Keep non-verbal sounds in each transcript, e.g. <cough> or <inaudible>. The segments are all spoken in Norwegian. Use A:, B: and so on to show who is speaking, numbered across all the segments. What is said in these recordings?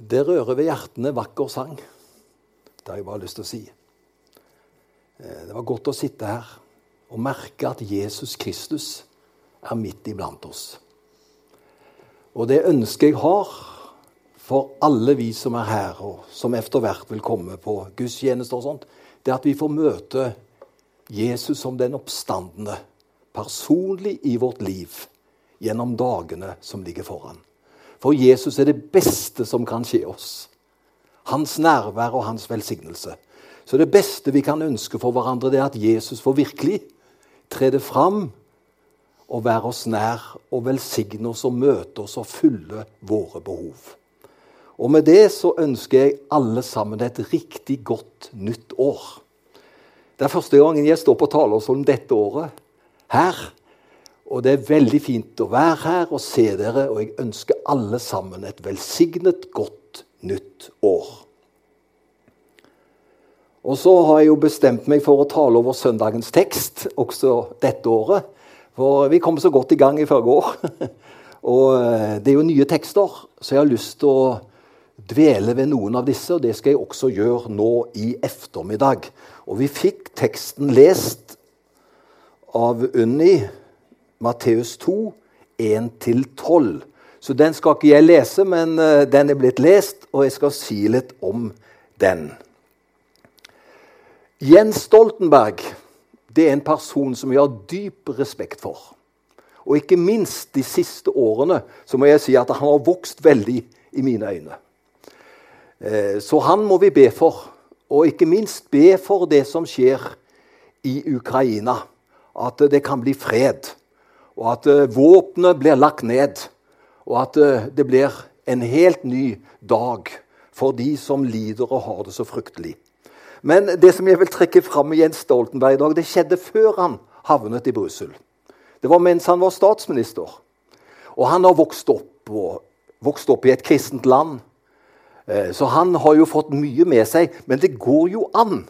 A: Det rører ved hjertene vakker sang. Det har jeg bare lyst til å si. Eh, det var godt å sitte her og merke at Jesus Kristus er midt iblant oss. Og det ønsket jeg har for alle vi som er her, og som etter hvert vil komme på gudstjenester og sånt, det er at vi får møte Jesus som den oppstandende personlig i vårt liv gjennom dagene som ligger foran. For Jesus er det beste som kan skje oss. Hans nærvær og hans velsignelse. Så det beste vi kan ønske for hverandre, det er at Jesus får virkelig trede fram og være oss nær og velsigne oss og møte oss og fylle våre behov. Og med det så ønsker jeg alle sammen et riktig godt nytt år. Det er første gangen jeg står på talerstolen dette året her. Og det er veldig fint å være her og se dere, og jeg ønsker alle sammen et velsignet, godt nytt år. Og så har jeg jo bestemt meg for å tale over søndagens tekst også dette året. For vi kom så godt i gang i forrige år. <laughs> og eh, det er jo nye tekster, så jeg har lyst til å dvele ved noen av disse, og det skal jeg også gjøre nå i ettermiddag. Og vi fikk teksten lest av Unni Matteus 2, 1-12. Så den skal ikke jeg lese, men eh, den er blitt lest, og jeg skal si litt om den. Jens Stoltenberg det er en person som vi har dyp respekt for. Og ikke minst de siste årene så må jeg si at han har vokst veldig i mine øyne. Eh, så han må vi be for. Og ikke minst be for det som skjer i Ukraina. At det kan bli fred og at uh, våpenet blir lagt ned, og at uh, det blir en helt ny dag for de som lider og har det så fryktelig. Men det som jeg vil trekke fram med Jens Stoltenberg i dag, det skjedde før han havnet i Brussel. Det var mens han var statsminister. Og han har vokst opp, vokst opp i et kristent land. Eh, så han har jo fått mye med seg. Men det går jo an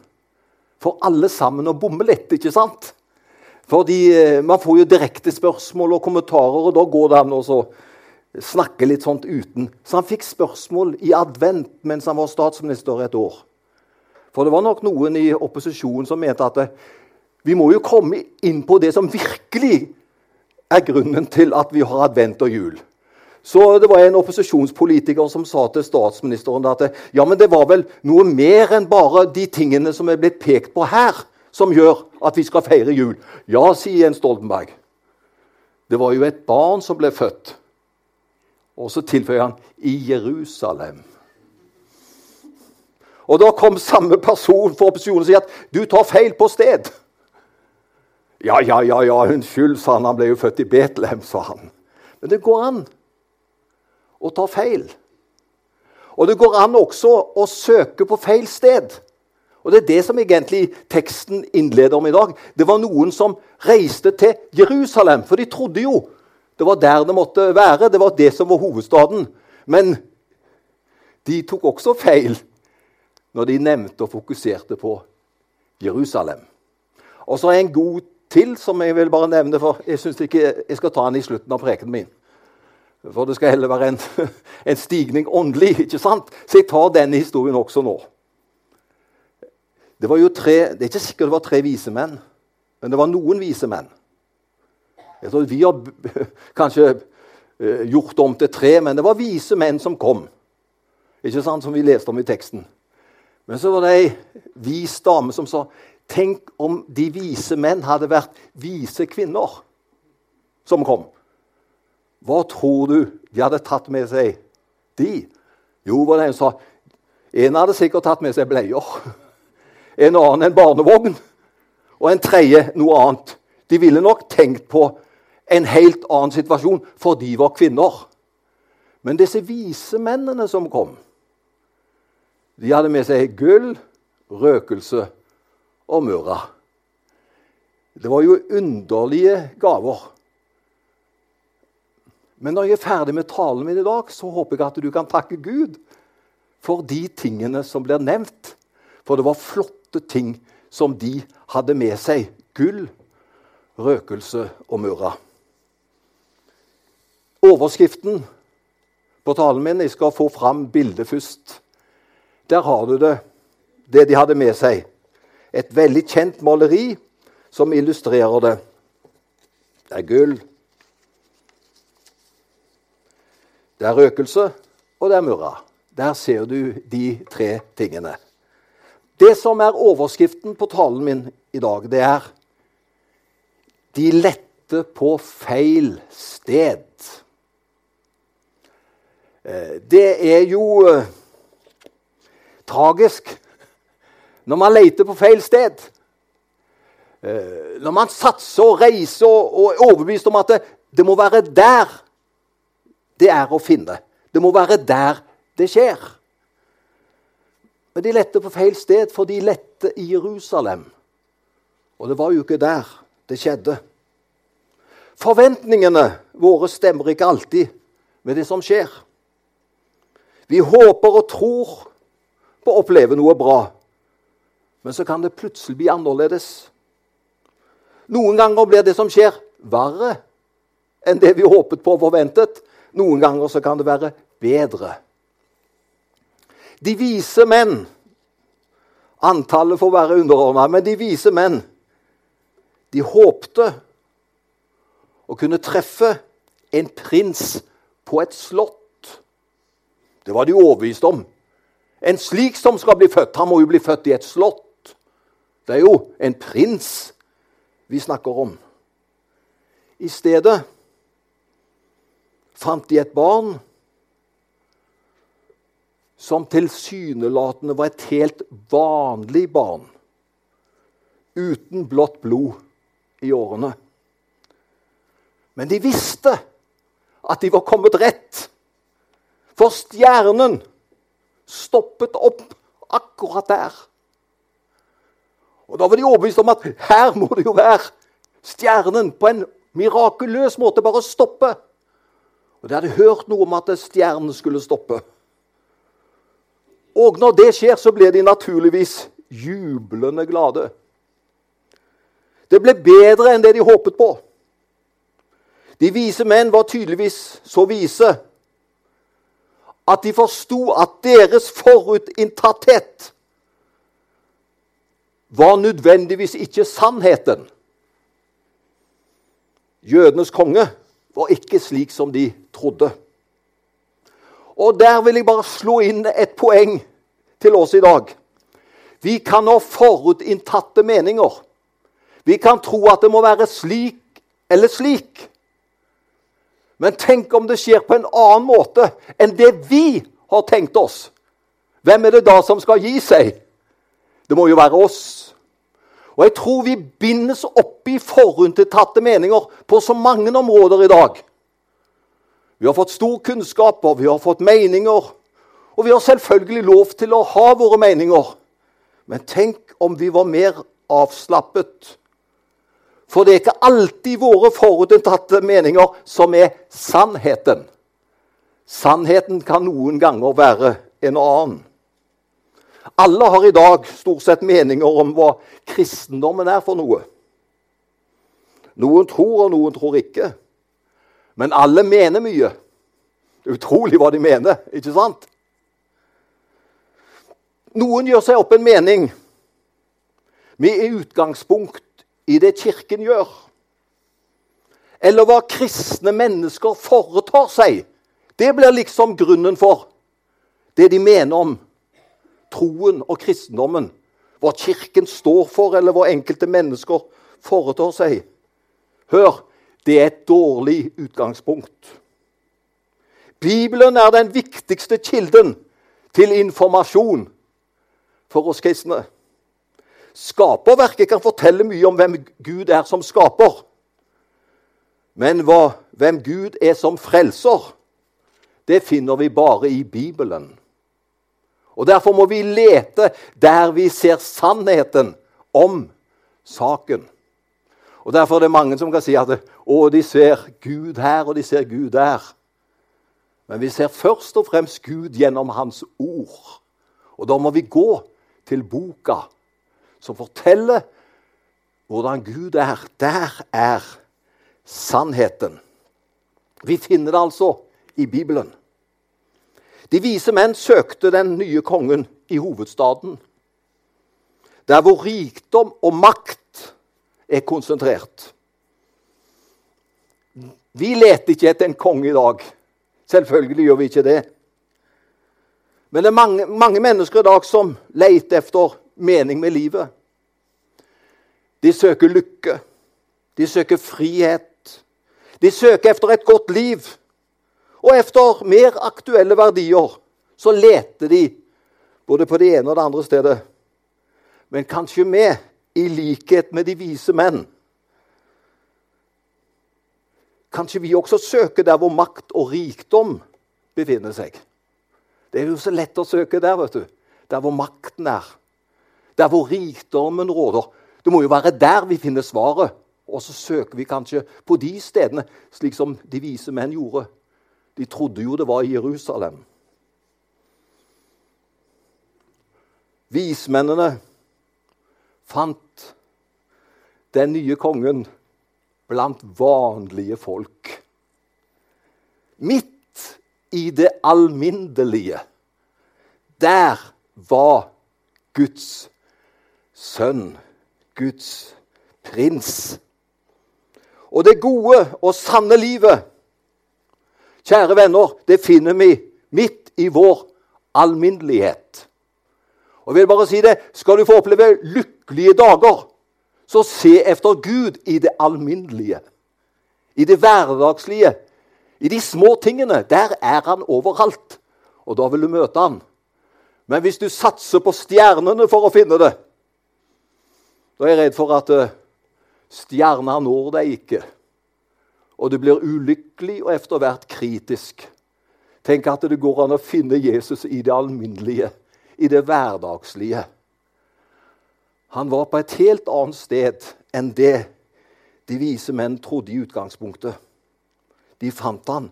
A: for alle sammen å bomme litt, ikke sant? Fordi eh, Man får jo direkte spørsmål og kommentarer, og da går det an å snakke litt sånt uten. Så han fikk spørsmål i advent mens han var statsminister et år. For det var nok noen i opposisjonen som mente at eh, vi må jo komme inn på det som virkelig er grunnen til at vi har advent og jul. Så det var en opposisjonspolitiker som sa til statsministeren at eh, ja, men det var vel noe mer enn bare de tingene som er blitt pekt på her som gjør at vi skal feire jul. Ja, sier Jens Stoltenberg. Det var jo et barn som ble født. Og så tilføyer han i Jerusalem. Og da kom samme person for opposisjonen og sier at du tar feil på sted. Ja, ja, ja, ja, unnskyld, sa han. Han ble jo født i Betlehem, sa han. Men det går an å ta feil. Og det går an også å søke på feil sted. Og Det er det som egentlig teksten innleder om i dag. Det var noen som reiste til Jerusalem, for de trodde jo det var der det måtte være. Det var det som var hovedstaden. Men de tok også feil når de nevnte og fokuserte på Jerusalem. Og så en god til som jeg vil bare nevne, for jeg synes ikke jeg skal ta den i slutten av prekenen min. For det skal heller være en, <laughs> en stigning åndelig. ikke sant? Så jeg tar denne historien også nå. Det var jo tre, det er ikke sikkert det var tre vise menn, men det var noen vise menn. Jeg tror Vi har <laughs> kanskje uh, gjort om til tre, men det var vise menn som kom. Ikke sant, Som vi leste om i teksten. Men så var det ei vis dame som sa Tenk om de vise menn hadde vært vise kvinner som kom. Hva tror du de hadde tatt med seg, de? Jo, var det en som sa En hadde sikkert tatt med seg bleier <laughs> en annen en barnevogn, og en tredje noe annet. De ville nok tenkt på en helt annen situasjon, for de var kvinner. Men disse vise mennene som kom, de hadde med seg gull, røkelse og murra. Det var jo underlige gaver. Men når jeg er ferdig med talen min i dag, så håper jeg at du kan takke Gud for de tingene som blir nevnt. For det var flott flotte ting som de hadde med seg. Gull, røkelse og murra. Overskriften på talen min. Jeg skal få fram bildet først. Der har du det, det de hadde med seg. Et veldig kjent maleri som illustrerer det. Det er gull. Det er røkelse, og det er murra. Der ser du de tre tingene. Det som er overskriften på talen min i dag, det er 'De lette på feil sted'. Eh, det er jo eh, tragisk når man leter på feil sted. Eh, når man satser og reiser og er overbevist om at det, det må være der det er å finne. Det må være der det skjer. Men de lette på feil sted, for de lette i Jerusalem. Og det var jo ikke der det skjedde. Forventningene våre stemmer ikke alltid med det som skjer. Vi håper og tror på å oppleve noe bra, men så kan det plutselig bli annerledes. Noen ganger blir det som skjer, verre enn det vi håpet på og forventet. Noen ganger så kan det være bedre. De vise menn Antallet får være underordna, men de vise menn de håpte å kunne treffe en prins på et slott. Det var de overbevist om. En slik som skal bli født, han må jo bli født i et slott. Det er jo en prins vi snakker om. I stedet fant de et barn som tilsynelatende var et helt vanlig barn, uten blått blod i årene. Men de visste at de var kommet rett, for stjernen stoppet opp akkurat der. Og Da var de overbevist om at her må det jo være stjernen på en mirakuløs måte bare stoppe. Og De hadde hørt noe om at stjernen skulle stoppe. Og når det skjer, så blir de naturligvis jublende glade. Det ble bedre enn det de håpet på. De vise menn var tydeligvis så vise at de forsto at deres forutinntatthet var nødvendigvis ikke sannheten. Jødenes konge var ikke slik som de trodde. Og der vil jeg bare slå inn et poeng til oss i dag. Vi kan ha forutinntatte meninger. Vi kan tro at det må være slik eller slik. Men tenk om det skjer på en annen måte enn det vi har tenkt oss. Hvem er det da som skal gi seg? Det må jo være oss. Og jeg tror vi bindes opp i forutinntatte meninger på så mange områder i dag. Vi har fått stor kunnskap, og vi har fått meninger. Og vi har selvfølgelig lov til å ha våre meninger. Men tenk om vi var mer avslappet. For det er ikke alltid våre forutinntatte meninger som er sannheten. Sannheten kan noen ganger være en annen. Alle har i dag stort sett meninger om hva kristendommen er for noe. Noen tror, og noen tror ikke. Men alle mener mye. Utrolig hva de mener, ikke sant? Noen gjør seg opp en mening med utgangspunkt i det Kirken gjør. Eller hva kristne mennesker foretar seg. Det blir liksom grunnen for det de mener om troen og kristendommen. Hva Kirken står for, eller hva enkelte mennesker foretar seg. Hør, det er et dårlig utgangspunkt. Bibelen er den viktigste kilden til informasjon for oss kristne. Skaperverket kan fortelle mye om hvem Gud er som skaper. Men hva, hvem Gud er som frelser, det finner vi bare i Bibelen. Og Derfor må vi lete der vi ser sannheten om saken. Og Derfor er det mange som kan si at å, de ser Gud her, og de ser Gud der. Men vi ser først og fremst Gud gjennom Hans ord. Og da må vi gå til boka som forteller hvordan Gud er. Der er sannheten. Vi finner det altså i Bibelen. De vise menn søkte den nye kongen i hovedstaden, der hvor rikdom og makt er konsentrert. Vi leter ikke etter en konge i dag. Selvfølgelig gjør vi ikke det. Men det er mange, mange mennesker i dag som leter efter mening med livet. De søker lykke. De søker frihet. De søker efter et godt liv. Og etter mer aktuelle verdier så leter de både på det ene og det andre stedet. Men kanskje vi, i likhet med de vise menn Kanskje vi også søker der hvor makt og rikdom befinner seg. Det er jo så lett å søke der, vet du. Der hvor makten er. Der hvor rikdommen råder. Det må jo være der vi finner svaret. Og så søker vi kanskje på de stedene, slik som de vise menn gjorde. De trodde jo det var i Jerusalem. Vismennene fant den nye kongen blant vanlige folk. Midt i det alminnelige. Der var Guds sønn, Guds prins. Og det gode og sanne livet, kjære venner, det finner vi midt i vår alminnelighet. Og jeg vil bare si det, Skal du få oppleve lykkelige dager, så se efter Gud i det alminnelige, i det hverdagslige, i de små tingene. Der er han overalt, og da vil du møte han. Men hvis du satser på stjernene for å finne det, da er jeg redd for at uh, stjerna når deg ikke. Og du blir ulykkelig og etter hvert kritisk. Tenk at det går an å finne Jesus i det alminnelige, i det hverdagslige. Han var på et helt annet sted enn det de vise menn trodde i utgangspunktet. De fant han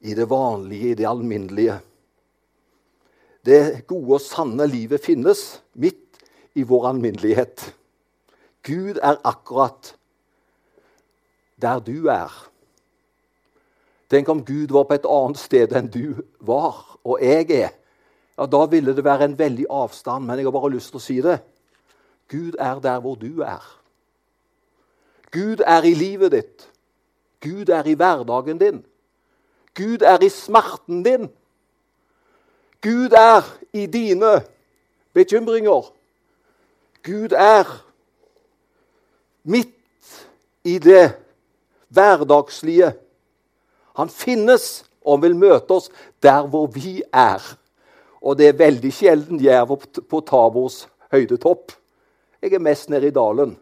A: i det vanlige, i det alminnelige. Det gode og sanne livet finnes midt i vår alminnelighet. Gud er akkurat der du er. Tenk om Gud var på et annet sted enn du var, og jeg er. Ja, Da ville det være en veldig avstand, men jeg har bare lyst til å si det. Gud er der hvor du er. Gud er i livet ditt. Gud er i hverdagen din. Gud er i smerten din. Gud er i dine bekymringer. Gud er midt i det hverdagslige. Han finnes og vil møte oss der hvor vi er. Og det er veldig sjelden jeg er på Tabors høydetopp. Jeg er mest nede i dalen.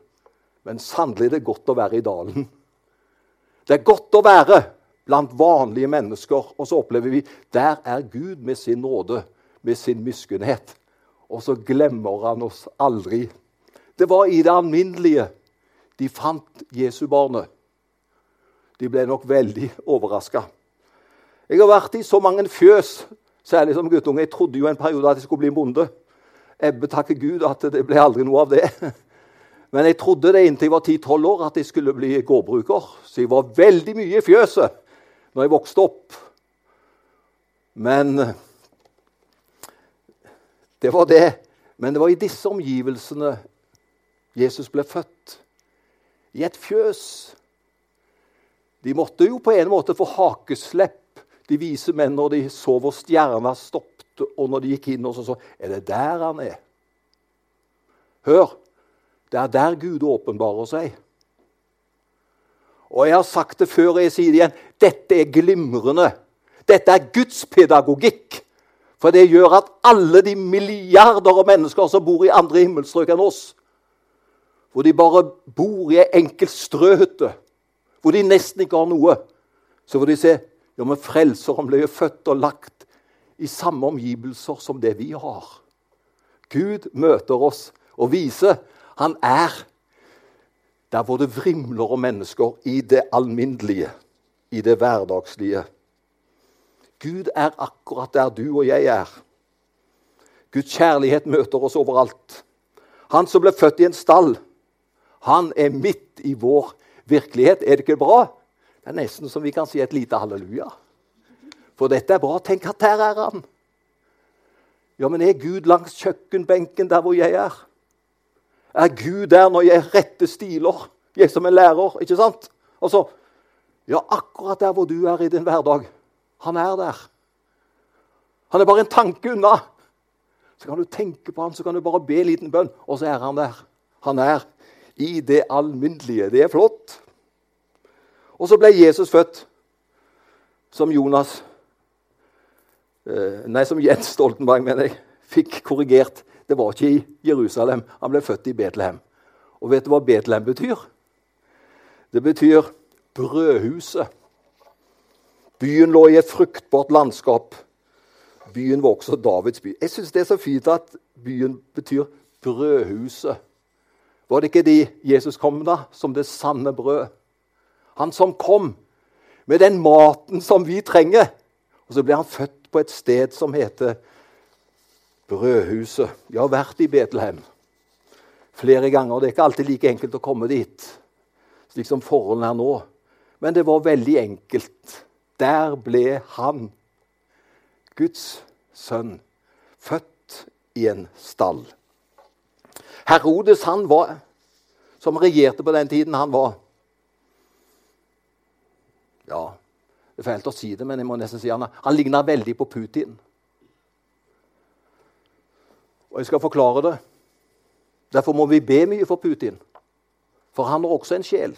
A: Men sannelig er det godt å være i dalen. Det er godt å være blant vanlige mennesker, og så opplever vi der er Gud med sin nåde, med sin miskunnhet. Og så glemmer han oss aldri. Det var i det alminnelige de fant Jesubarnet. De ble nok veldig overraska. Jeg har vært i så mange fjøs, særlig som guttunge. Jeg trodde jo en periode at jeg skulle bli bonde. Ebbe takker Gud at det ble aldri noe av det. Men jeg trodde det inntil jeg var 10-12 år at jeg skulle bli gårdbruker. Så jeg var veldig mye i fjøset når jeg vokste opp. Men det var det. Men det var i disse omgivelsene Jesus ble født. I et fjøs. De måtte jo på en måte få hakeslepp, de vise menn, når de så hvor stjerna stoppet og når de gikk inn, og så så Er det der han er? Hør! Det er der Gud åpenbarer seg. Og jeg har sagt det før, og jeg sier det igjen. Dette er glimrende. Dette er Guds pedagogikk. For det gjør at alle de milliarder av mennesker som bor i andre himmelstrøk enn oss, hvor de bare bor i ei enkel strøhytte, hvor de nesten ikke har noe, så får de se ja, men Frelseren ble jo født og lagt i samme omgivelser som det vi har. Gud møter oss og viser han er der hvor det vrimler av mennesker i det alminnelige, i det hverdagslige. Gud er akkurat der du og jeg er. Guds kjærlighet møter oss overalt. Han som ble født i en stall, han er midt i vår virkelighet. Er det ikke bra? Det er nesten som vi kan si et lite halleluja. For dette er bra. Tenk at der er han. Ja, men er Gud langs kjøkkenbenken der hvor jeg er? Er Gud der når jeg retter stiler? Jeg som er lærer, ikke sant? Altså, Ja, akkurat der hvor du er i din hverdag. Han er der. Han er bare en tanke unna. Så kan du tenke på han, så kan du bare be en liten bønn, og så er han der. Han er i det alminnelige. Det er flott. Og så ble Jesus født som Jonas eh, Nei, som Jens Stoltenberg, mener jeg, fikk korrigert. Det var ikke i Jerusalem. Han ble født i Betlehem. Og vet du hva Betlehem betyr? Det betyr brødhuset. Byen lå i et fruktbart landskap. Byen var også Davids by. Jeg syns det er så fint at byen betyr brødhuset. Var det ikke de Jesus kom da, som det sanne brød? Han som kom med den maten som vi trenger. Og så ble han født på et sted som heter Brødhuset. Jeg har vært i Betlehem flere ganger. Det er ikke alltid like enkelt å komme dit, slik som forholdene er nå. Men det var veldig enkelt. Der ble han, Guds sønn, født i en stall. Herodes, han var, som regjerte på den tiden, han var ja, Det er fælt å si det, men jeg må nesten si han, han ligna veldig på Putin. Og jeg skal forklare det. Derfor må vi be mye for Putin. For han har også en sjel.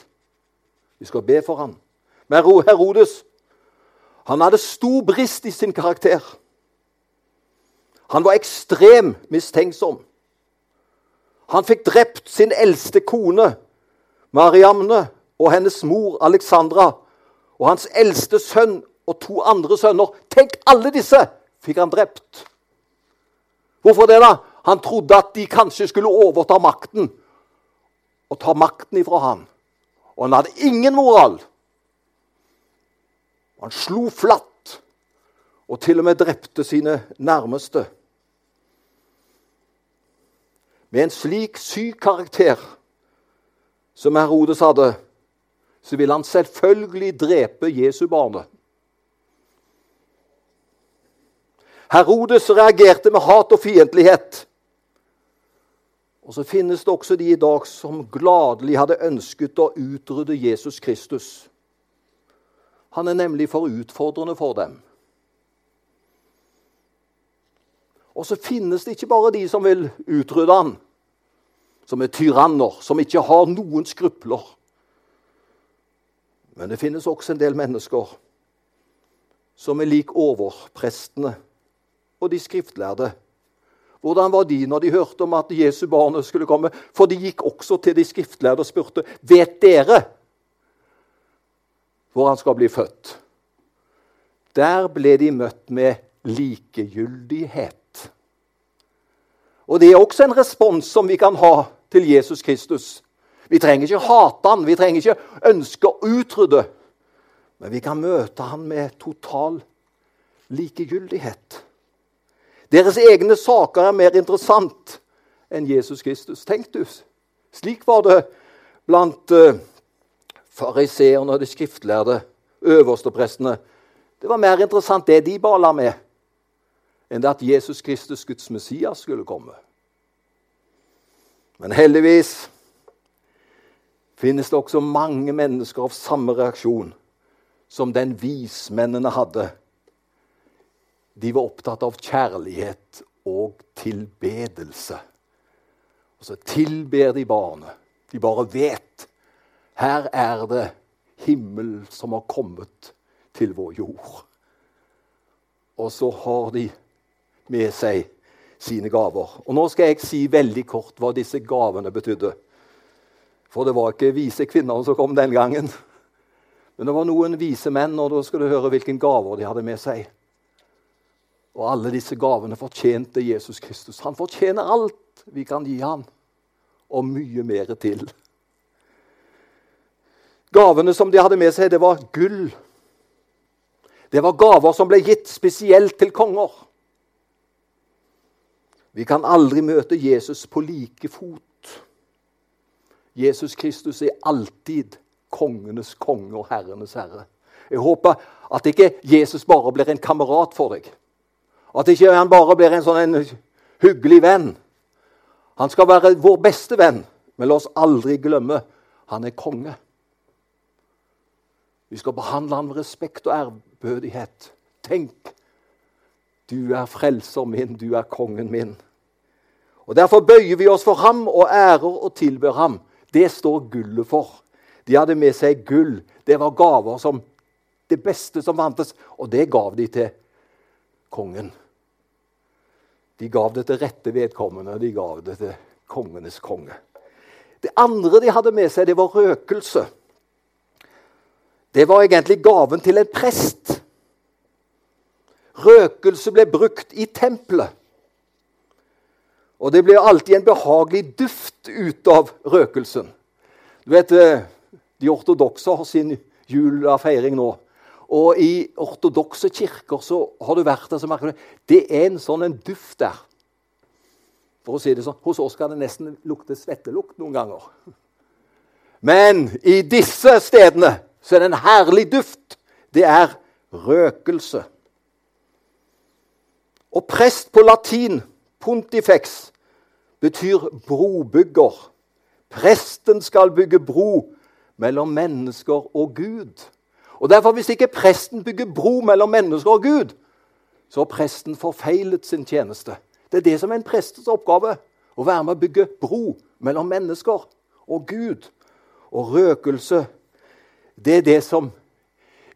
A: Vi skal be for han. Men Herodes han hadde stor brist i sin karakter. Han var ekstrem mistenksom. Han fikk drept sin eldste kone, Mariamne, og hennes mor Alexandra og hans eldste sønn og to andre sønner. Tenk, alle disse fikk han drept. Hvorfor det, da? Han trodde at de kanskje skulle overta makten og ta makten ifra han. Og han hadde ingen moral. Han slo flatt og til og med drepte sine nærmeste. Med en slik syk karakter som Herodes hadde, så ville han selvfølgelig drepe Jesu barnet. Herodes reagerte med hat og fiendtlighet. Og så finnes det også de i dag som gladelig hadde ønsket å utrydde Jesus Kristus. Han er nemlig for utfordrende for dem. Og så finnes det ikke bare de som vil utrydde han, som er tyranner, som ikke har noen skrupler. Men det finnes også en del mennesker som er lik overprestene og de skriftlærde. Hvordan var de når de hørte om at Jesu barnet skulle komme? For de gikk også til de skriftlærde og spurte vet dere hvor han skal bli født. Der ble de møtt med likegyldighet. Og Det er også en respons som vi kan ha til Jesus Kristus. Vi trenger ikke hate han, vi trenger ikke ønske å utrydde. Men vi kan møte han med total likegyldighet. Deres egne saker er mer interessant enn Jesus Kristus. Tenk du, Slik var det blant uh, fariseerne og de skriftlærde, øversteprestene. Det var mer interessant det de bala med, enn at Jesus Kristus, Guds Messias, skulle komme. Men heldigvis finnes det også mange mennesker av samme reaksjon som den vismennene hadde. De var opptatt av kjærlighet og tilbedelse. Og så tilber de barnet. De bare vet. Her er det himmel som har kommet til vår jord. Og så har de med seg sine gaver. Og Nå skal jeg si veldig kort hva disse gavene betydde. For det var ikke vise kvinner som kom den gangen. Men det var noen vise menn, og da skal du høre hvilke gaver de hadde med seg. Og alle disse gavene fortjente Jesus Kristus. Han fortjener alt vi kan gi ham, og mye mer til. Gavene som de hadde med seg, det var gull. Det var gaver som ble gitt spesielt til konger. Vi kan aldri møte Jesus på like fot. Jesus Kristus er alltid kongenes konge og herrenes herre. Jeg håper at ikke Jesus bare blir en kamerat for deg. At ikke han bare blir en sånn en hyggelig venn. Han skal være vår beste venn, men la oss aldri glemme han er konge. Vi skal behandle han med respekt og ærbødighet. Tenk, du er frelser min, du er kongen min. Og Derfor bøyer vi oss for ham og ærer og tilber ham. Det står gullet for. De hadde med seg gull. Det var gaver som det beste som fantes, og det gav de til kongen. De gav det til rette vedkommende, de gav det til kongenes konge. Det andre de hadde med seg, det var røkelse. Det var egentlig gaven til en prest. Røkelse ble brukt i tempelet. Og det ble alltid en behagelig duft ut av røkelsen. Du vet, eh, De ortodokse har sin julefeiring nå. Og i ortodokse kirker så har du vært der, så merker du det er en sånn en duft der. For å si det sånn, Hos oss kan det nesten lukte svettelukt noen ganger. Men i disse stedene så er det en herlig duft. Det er røkelse. Og prest på latin, pontifex, betyr brobygger. Presten skal bygge bro mellom mennesker og Gud. Og derfor, Hvis ikke presten bygger bro mellom mennesker og Gud, så har presten forfeilet sin tjeneste. Det er det som er en prestens oppgave. Å være med å bygge bro mellom mennesker og Gud. Og røkelse, det er det som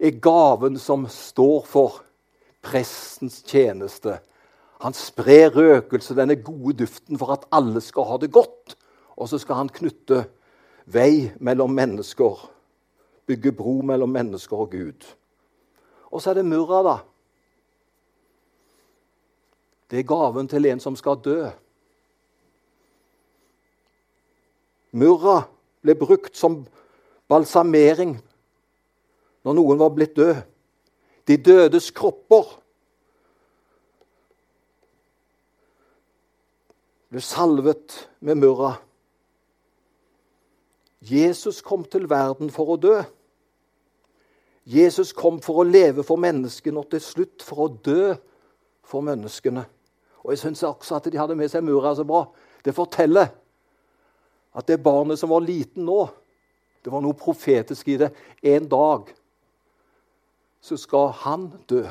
A: er gaven som står for prestens tjeneste. Han sprer røkelse, denne gode duften, for at alle skal ha det godt. Og så skal han knytte vei mellom mennesker, bygge bro mellom mennesker og Gud. Og så er det murra, da. Det er gaven til en som skal dø. Murra ble brukt som balsamering når noen var blitt død. De dødes kropper ble salvet med murra. Jesus kom til verden for å dø. Jesus kom for å leve for menneskene og til slutt for å dø for menneskene. Og Jeg syns også at de hadde med seg mura så bra. Det forteller at det barnet som var liten nå, det var noe profetisk i det. En dag så skal han dø.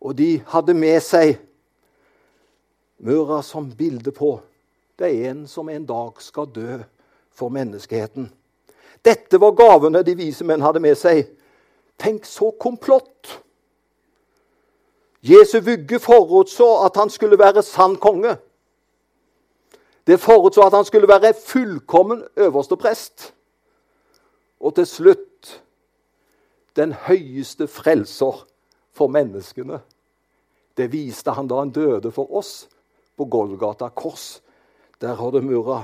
A: Og de hadde med seg mura som bilde på det er en som en dag skal dø for menneskeheten. Dette var gavene de vise menn hadde med seg. Tenk så komplott! Jesu vugge forutså at han skulle være sann konge. Det forutså at han skulle være fullkommen øverste prest. Og til slutt den høyeste frelser for menneskene. Det viste han da han døde for oss på Golgata kors. Der har det murra.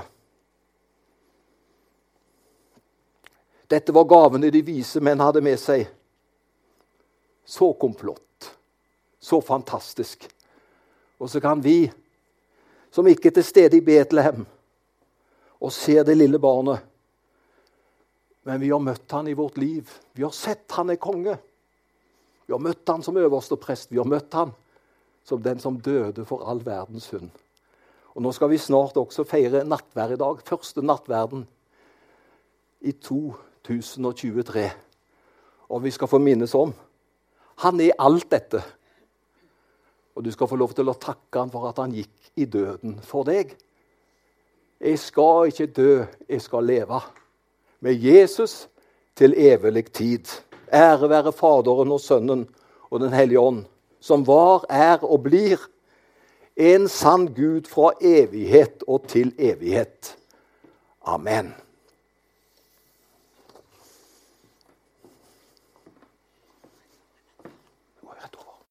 A: Dette var gavene de vise menn hadde med seg. Så komplott. Så fantastisk. Og så kan vi, som ikke er til stede i Betlehem, og ser det lille barnet Men vi har møtt han i vårt liv. Vi har sett han er konge. Vi har møtt han som øverste prest. Vi har møtt han som den som døde for all verdens hund. Og Nå skal vi snart også feire nattverd i dag. Første nattverden i 2023. Og vi skal få minnes om Han er alt dette. Og du skal få lov til å takke han for at han gikk i døden for deg. Jeg skal ikke dø, jeg skal leve. Med Jesus til evig tid. Ære være Faderen og Sønnen og Den hellige ånd som var, er og blir en sann Gud fra evighet og til evighet. Amen.